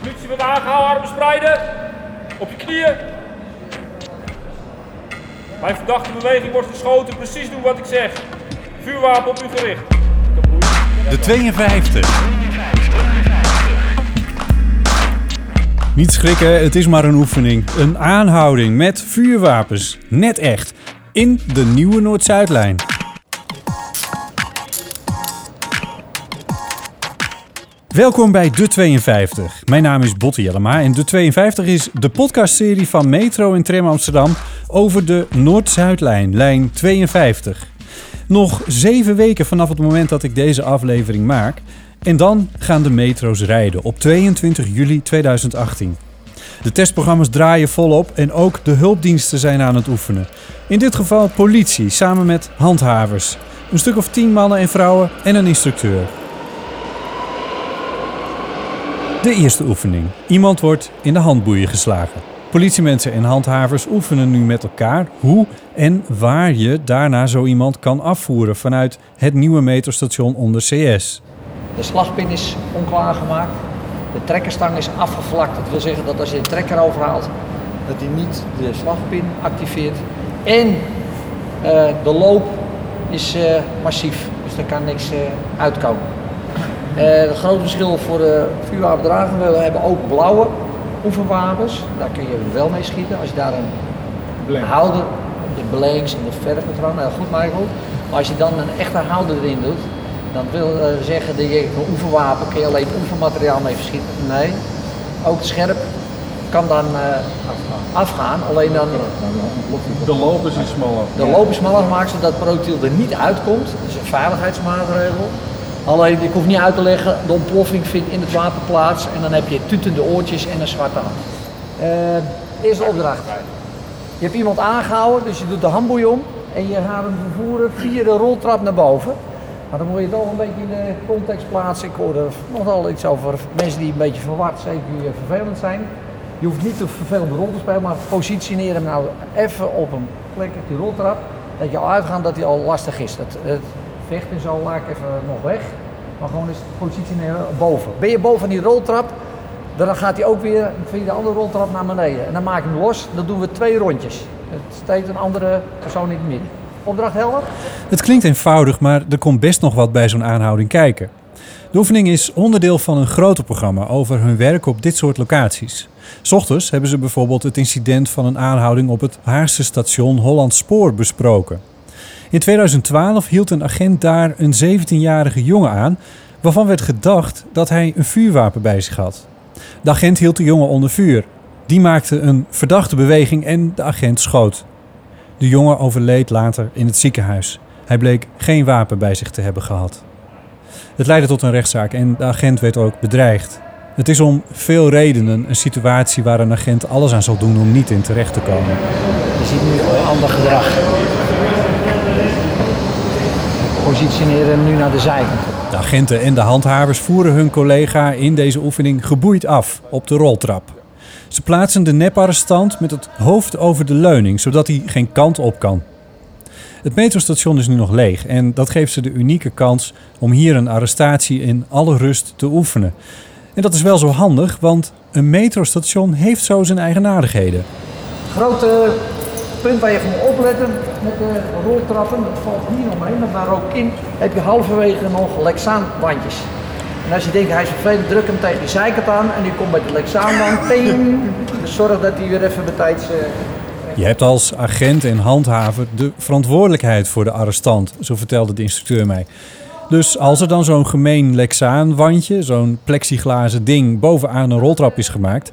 Politie wordt aangehouden, armen spreiden. Op je knieën. Bij verdachte beweging wordt geschoten. Precies doen wat ik zeg. Vuurwapen op u gericht. De 52. Niet schrikken, het is maar een oefening. Een aanhouding met vuurwapens. Net echt. In de nieuwe Noord-Zuidlijn. Welkom bij De 52. Mijn naam is Botte Jellema en De 52 is de podcastserie van Metro en Tram Amsterdam over de Noord-Zuidlijn, lijn 52. Nog zeven weken vanaf het moment dat ik deze aflevering maak en dan gaan de metro's rijden op 22 juli 2018. De testprogramma's draaien volop en ook de hulpdiensten zijn aan het oefenen. In dit geval politie samen met handhavers. Een stuk of tien mannen en vrouwen en een instructeur. De eerste oefening. Iemand wordt in de handboeien geslagen. Politiemensen en handhavers oefenen nu met elkaar hoe en waar je daarna zo iemand kan afvoeren vanuit het nieuwe metrostation onder CS. De slagpin is onklaargemaakt. De trekkerstang is afgevlakt. Dat wil zeggen dat als je de trekker overhaalt, dat hij niet de slagpin activeert. En eh, de loop is eh, massief, dus er kan niks eh, uitkomen. Het grote verschil voor de vuurwapendragers, we hebben ook blauwe oefenwapens. Daar kun je wel mee schieten. Als je daar een houder, de blanks en de verfpatroon, nou goed Michael. Maar als je dan een echte houder erin doet, dan wil uh, zeggen dat je een oefenwapen kun je alleen oefenmateriaal mee verschieten. Nee, ook scherp kan dan uh, afgaan. Alleen dan. De loop is iets smaller. De loop is smaller gemaakt zodat het projectiel er niet uitkomt. Dat is een veiligheidsmaatregel. Alleen, ik hoef niet uit te leggen, de ontploffing vindt in het wapen plaats en dan heb je tutende oortjes en een zwarte hand. Uh, eerste opdracht. Je hebt iemand aangehouden, dus je doet de handboei om en je gaat hem vervoeren via de roltrap naar boven. Maar dan moet je het toch een beetje in de context plaatsen. Ik hoorde nogal iets over mensen die een beetje verward, zeker vervelend zijn. Je hoeft niet te vervelend rol te spelen, maar positioneer hem nou even op een plek op die roltrap. Dat je al uitgaat dat hij al lastig is. Het, het vechten zo laat ik even nog weg. Maar gewoon eens positioneren boven. Ben je boven die roltrap, dan gaat hij ook weer via de andere roltrap naar beneden. En dan maak je hem los. Dan doen we twee rondjes. Het steekt een andere persoon in het midden. Opdracht helder? Het klinkt eenvoudig, maar er komt best nog wat bij zo'n aanhouding kijken. De oefening is onderdeel van een groter programma over hun werk op dit soort locaties. Ochtends hebben ze bijvoorbeeld het incident van een aanhouding op het Haarse station Holland Spoor besproken. In 2012 hield een agent daar een 17-jarige jongen aan, waarvan werd gedacht dat hij een vuurwapen bij zich had. De agent hield de jongen onder vuur. Die maakte een verdachte beweging en de agent schoot. De jongen overleed later in het ziekenhuis. Hij bleek geen wapen bij zich te hebben gehad. Het leidde tot een rechtszaak en de agent werd ook bedreigd. Het is om veel redenen een situatie waar een agent alles aan zal doen om niet in terecht te komen. Je ziet nu ander gedrag. Positioneren nu naar de zijkant. De agenten en de handhavers voeren hun collega in deze oefening geboeid af op de roltrap. Ze plaatsen de neparrestant met het hoofd over de leuning, zodat hij geen kant op kan. Het metrostation is nu nog leeg en dat geeft ze de unieke kans om hier een arrestatie in alle rust te oefenen. En dat is wel zo handig, want een metrostation heeft zo zijn eigenaardigheden. Grote punt waar je moet opletten met de roltrappen, dat valt hier omheen, maar ook in heb je halverwege nog lexaanwandjes. En als je denkt, hij is vervelend, druk hem tegen de zijkant aan en die komt bij de Lexaanwand. Dus zorg dat hij weer even bij tijds... Uh, je hebt als agent en handhaver de verantwoordelijkheid voor de arrestant, zo vertelde de instructeur mij. Dus als er dan zo'n gemeen Lexaan-wandje, zo'n plexiglazen ding bovenaan een roltrap is gemaakt,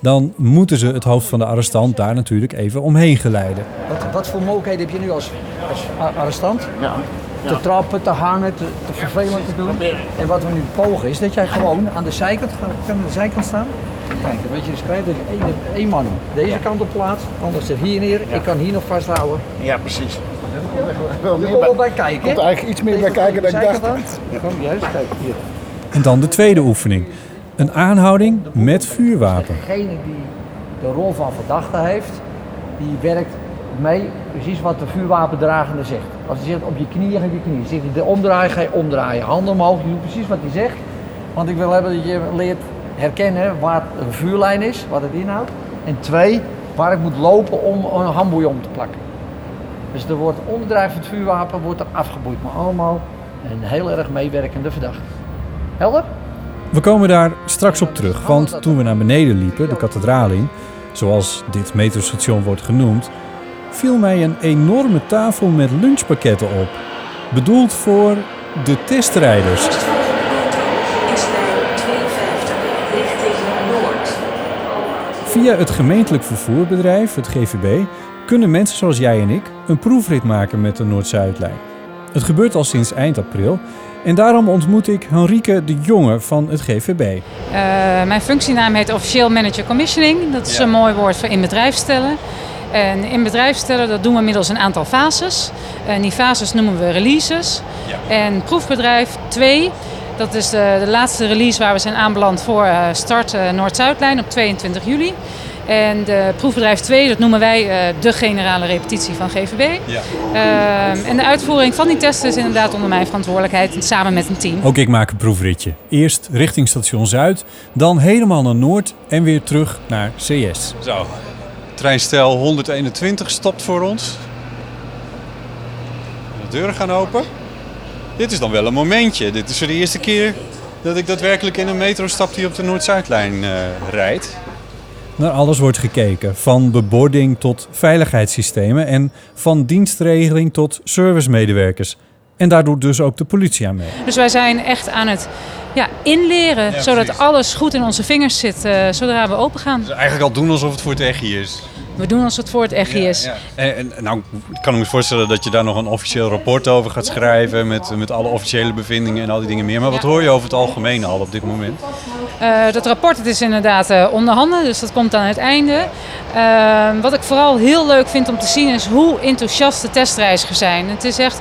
dan moeten ze het hoofd van de arrestant daar natuurlijk even omheen geleiden. Wat, wat voor mogelijkheden heb je nu als, als arrestant? Ja te trappen, te hangen, te, te vervelend te doen. En wat we nu pogen is dat jij gewoon aan de zijkant, kan aan de zijkant staan. Kijk, weet je dus dat je één, één man deze kant op plaats, anders zit hier neer. Ik kan hier nog vasthouden. Ja, precies. Wel meer bij, bij kijken. komt eigenlijk iets meer bij kijken dan ik dacht. Kom, juist, kijk hier. En dan de tweede oefening. Een aanhouding met vuurwapen. Degene die de rol van verdachte heeft, die werkt mee precies wat de vuurwapendragende zegt. Als hij zegt op je knieën, op je knieën. Zegt hij de omdraaien, ga je omdraaien. Handen omhoog, je doet precies wat hij zegt. Want ik wil hebben dat je leert herkennen waar een vuurlijn is, wat het inhoudt. En twee, waar ik moet lopen om een handboei om te plakken. Dus er wordt onderdrijvend vuurwapen wordt er afgeboeid, maar allemaal een heel erg meewerkende verdachte. Helder? We komen daar straks op terug, want toen we naar beneden liepen, de kathedraal in, zoals dit metrostation wordt genoemd, viel mij een enorme tafel met lunchpakketten op. Bedoeld voor de testrijders. is lijn 52 richting Noord. Via het gemeentelijk vervoerbedrijf, het GVB, kunnen mensen zoals jij en ik een proefrit maken met de Noord-Zuidlijn. Het gebeurt al sinds eind april en daarom ontmoet ik Henrike de Jonge van het GVB. Eh, mijn functienaam heet officieel manager commissioning. Dat is een mooi woord voor in bedrijf stellen. En in bedrijf stellen, dat doen we middels een aantal fases. En die fases noemen we releases. En proefbedrijf 2, dat is de, de laatste release waar we zijn aanbeland voor eh, start eh, Noord-Zuidlijn op 22 juli. En de proefbedrijf 2, dat noemen wij eh, de generale repetitie van GVB. Ehm, en de uitvoering van die testen is inderdaad onder mijn verantwoordelijkheid samen met een team. Ook ik maak een proefritje. Eerst richting station Zuid, dan helemaal naar Noord en weer terug naar CS. Zo. Treinstel 121 stopt voor ons. De deuren gaan open. Dit is dan wel een momentje. Dit is voor de eerste keer dat ik daadwerkelijk in een metro stap die op de Noord-Zuidlijn eh rijdt. Naar alles wordt gekeken, van bebording tot veiligheidssystemen en van dienstregeling tot servicemedewerkers. En daar doet dus ook de politie aan mee. Dus wij zijn echt aan het ja, inleren, Ja, zodat alles goed in onze vingers zit eh, zodra we open gaan. Dus eigenlijk al doen alsof het voor het echt is. We doen als het voor het echt is. En, en, nou, ik kan me voorstellen dat je daar nog een officieel rapport over gaat schrijven. Met, met alle officiële bevindingen en al die dingen meer. Maar wat hoor je over het algemeen al op dit moment? Eh, dat rapport het is inderdaad eh onderhanden, dus dat komt aan het einde. Eh, wat ik vooral heel leuk vind om te zien is hoe enthousiast de testreizigers zijn. Het is echt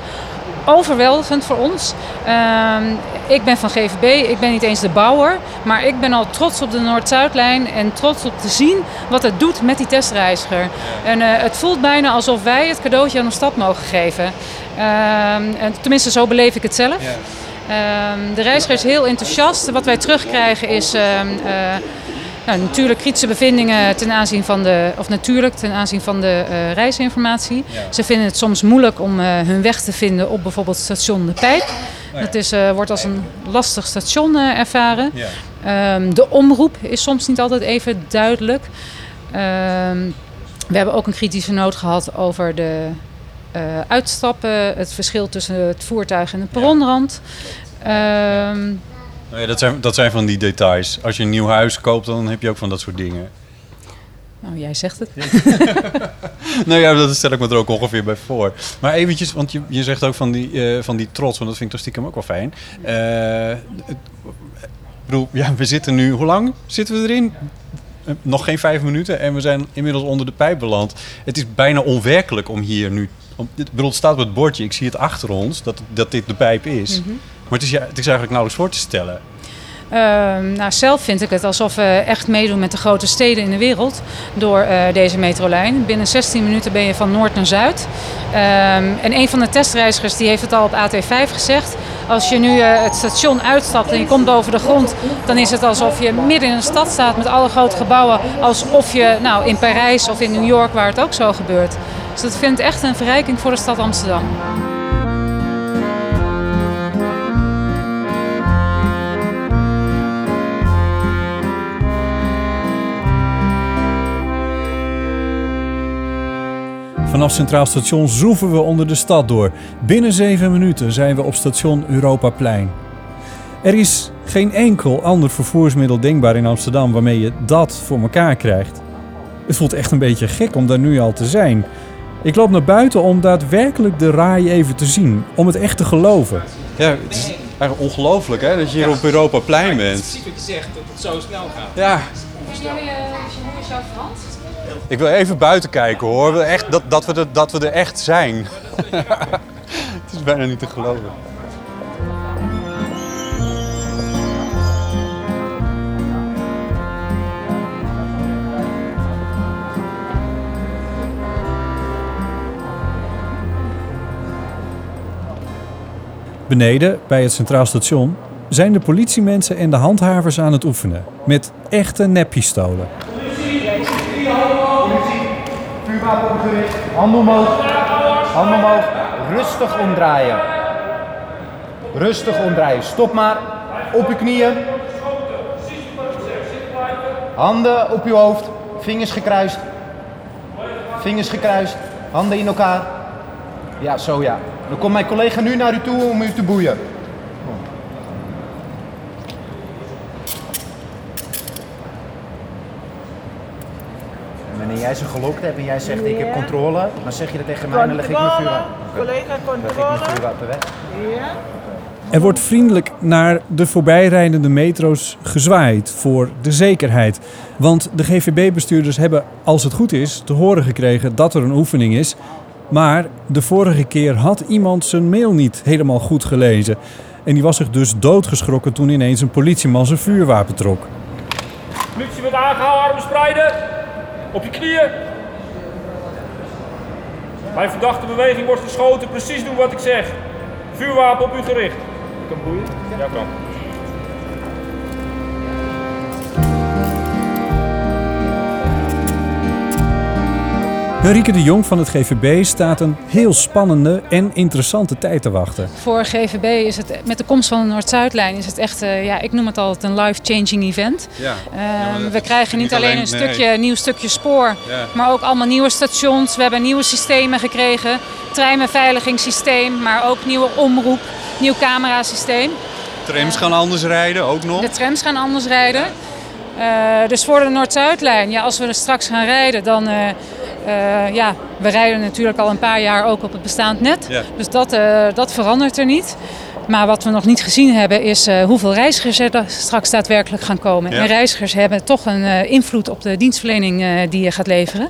overweldigend voor ons. Ehm, ik ben van GVB, ik ben niet eens de bouwer, maar ik ben al trots op de Noord-Zuidlijn en trots op te zien wat het doet met die testreiziger. En eh, het voelt bijna alsof wij het cadeautje aan de stad mogen geven. Ehm, en tenminste, zo beleef ik het zelf. Ehm, de reiziger is heel enthousiast. Wat wij terugkrijgen is ehm, eh, nou, natuurlijk kritische bevindingen ten aanzien van de, of natuurlijk ten aanzien van de eh, reisinformatie. Ze vinden het soms moeilijk om eh, hun weg te vinden op bijvoorbeeld station De Pijp. Dat is, wordt als een lastig station ervaren. Ehm, de omroep is soms niet altijd even duidelijk. Ehm, we hebben ook een kritische noot gehad over de uitstappen, het verschil tussen het voertuig en de perronrand. Ehm, Nou ja, dat, zijn, dat zijn van die details. Als je een nieuw huis koopt, dan heb je ook van dat soort dingen. nou, jij zegt het. nou ja, dat stel ik me er ook ongeveer bij voor. Maar eventjes, want je, je zegt ook van die, eh, van die trots, want dat vind ik toch stiekem ook wel fijn. Eh, het- ik bedoel, ja, we zitten nu, hoe lang zitten we erin? Eh, Nog geen vijf minuten en we zijn inmiddels onder de pijp beland. Het is bijna onwerkelijk om hier nu... Om, bedoel, het staat op het bordje, ik zie het achter ons, dat, dat dit de pijp is. Maar het is, ja, het is eigenlijk nauwelijks voor te stellen. Ehm, nou, zelf vind ik het alsof we echt meedoen met de grote steden in de wereld door eh, deze metrolijn. Binnen 16 minuten ben je van noord naar zuid. Ehm, en een van de testreizigers die heeft het al op AT5 gezegd. Als je nu eh, het station uitstapt en je komt boven de grond, dan is het alsof je midden in een stad staat met alle grote gebouwen. Alsof je nou, in Parijs of in New York, waar het ook zo gebeurt. Dus dat vind ik echt een verrijking voor de stad Amsterdam. Vanaf Centraal Station zoeven we onder de stad door. Binnen zeven minuten zijn we op station Europaplein. Er is geen enkel ander vervoersmiddel denkbaar in Amsterdam waarmee je dat voor elkaar krijgt. Het voelt echt een beetje gek om daar nu al te zijn. Ik loop naar buiten om daadwerkelijk de raai even te zien, om het echt te geloven. Ja, het is eigenlijk ongelooflijk hè, dat je hier op Europaplein bent. Precies wat je zegt, dat het zo snel gaat. Ja, Ik wil even buiten kijken hoor. Echt, dat, dat, we er, dat we er echt zijn. Het is bijna niet te geloven. Beneden, bij het Centraal Station, zijn de politiemensen en de handhavers aan het oefenen. Met echte neppistolen. Handen omhoog. Handen omhoog. Rustig omdraaien. Rustig omdraaien. Stop maar. Op je knieën. Handen op je hoofd. Vingers gekruist. Vingers gekruist. Handen in elkaar. Ja, zo ja. Dan komt mijn collega nu naar u toe om u te boeien. En wanneer jij ze gelokt hebt en jij zegt ik heb controle, dan zeg je dat tegen mij en dan leg ik mijn vuurwapen. Collega ik controle. mijn vuurwapen weg. Ja. Er wordt vriendelijk naar de voorbijrijdende metro's gezwaaid voor de zekerheid. Want de GVB-bestuurders hebben, als het goed is, te horen gekregen dat er een oefening is. Maar de vorige keer had iemand zijn mail niet helemaal goed gelezen. En die was zich dus doodgeschrokken toen ineens een politieman zijn vuurwapen trok. Politie wordt aangehouden, armen spreiden. Op je knieën. Bij verdachte beweging wordt geschoten. Precies doen wat ik zeg. Vuurwapen op u gericht. Ik kan boeien? Ja, kan. Henrike de Jong van het GVB staat een heel spannende en interessante tijd te wachten. Voor GVB is het met de komst van de Noord-Zuidlijn is het echt, eh, ja, ik noem het altijd een life-changing event. Ja. Ehm, we krijgen niet, niet alleen, alleen- een nee. stukje, nieuw stukje spoor, Ja. maar ook allemaal nieuwe stations. We hebben nieuwe systemen gekregen, treinbeveiligingssysteem, maar ook nieuwe omroep, nieuw camerasysteem. Trams gaan anders rijden, ook nog. De trams gaan anders rijden. Eh, dus voor de Noord-Zuidlijn, ja, als we er straks gaan rijden, dan. Eh, ja, we rijden natuurlijk al een paar jaar ook op het bestaand net. Ja. Dus dat, eh, dat verandert er niet. Maar wat we nog niet gezien hebben is eh, hoeveel reizigers er straks daadwerkelijk gaan komen. Ja. En reizigers hebben toch een eh, invloed op de dienstverlening eh, die je gaat leveren.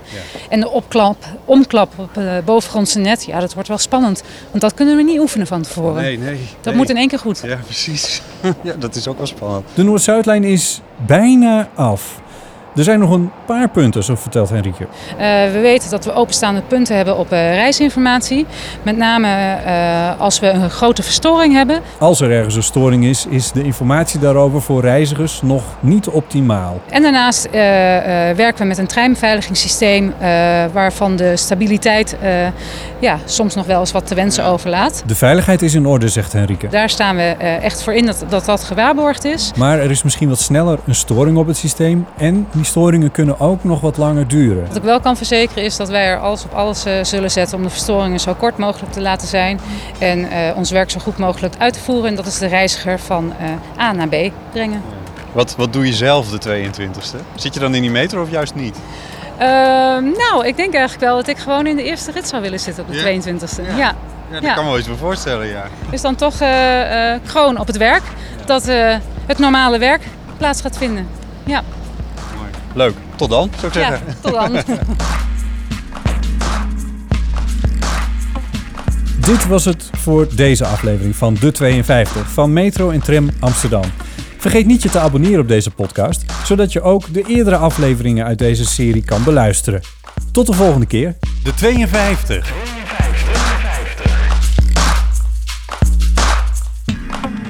En de opklap, omklap op het bovengrondse net, ja, dat wordt wel spannend. Want dat kunnen we niet oefenen van tevoren. Nee, nee. dat nee. moet in één keer goed. Ja, precies. ja, dat is ook wel spannend. De Noord-Zuidlijn is bijna af. Er zijn nog een paar punten, zo vertelt Henrike. Eh, we weten dat we openstaande punten hebben op eh, reisinformatie. Met name eh, als we een grote verstoring hebben. Als er ergens een storing is, is de informatie daarover voor reizigers nog niet optimaal. En daarnaast werken we met een treinbeveiligingssysteem waarvan de stabiliteit ja, soms nog wel eens wat te wensen overlaat. De veiligheid is in orde, zegt Henrike. Daar staan we echt voor in dat, dat dat gewaarborgd is. Maar er is misschien wat sneller een storing op het systeem en die storingen kunnen ook nog wat langer duren. Wat ik wel kan verzekeren is dat wij er alles op alles eh, zullen zetten om de verstoringen zo kort mogelijk te laten zijn. En eh, ons werk zo goed mogelijk uit te voeren. En dat is de reiziger van eh, A naar B brengen. Wat, wat doe je zelf de 22e? Zit je dan in die metro of juist niet? Ehm, nou, ik denk eigenlijk wel dat ik gewoon in de eerste rit zou willen zitten op de Ja? 22e. Ja. Ja, dat Ja. kan me wel eens me voorstellen, ja. Dus dan toch eh eh, kroon op het werk. Dat eh, het normale werk plaats gaat vinden. Ja, Leuk. Tot dan, zou ik ja zeggen. tot dan. Dit was het voor deze aflevering van De 52 van Metro en Tram Amsterdam. Vergeet niet je te abonneren op deze podcast, zodat je ook de eerdere afleveringen uit deze serie kan beluisteren. Tot de volgende keer. De 52.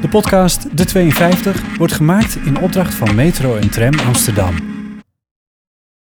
De podcast De 52 wordt gemaakt in opdracht van Metro en Tram Amsterdam.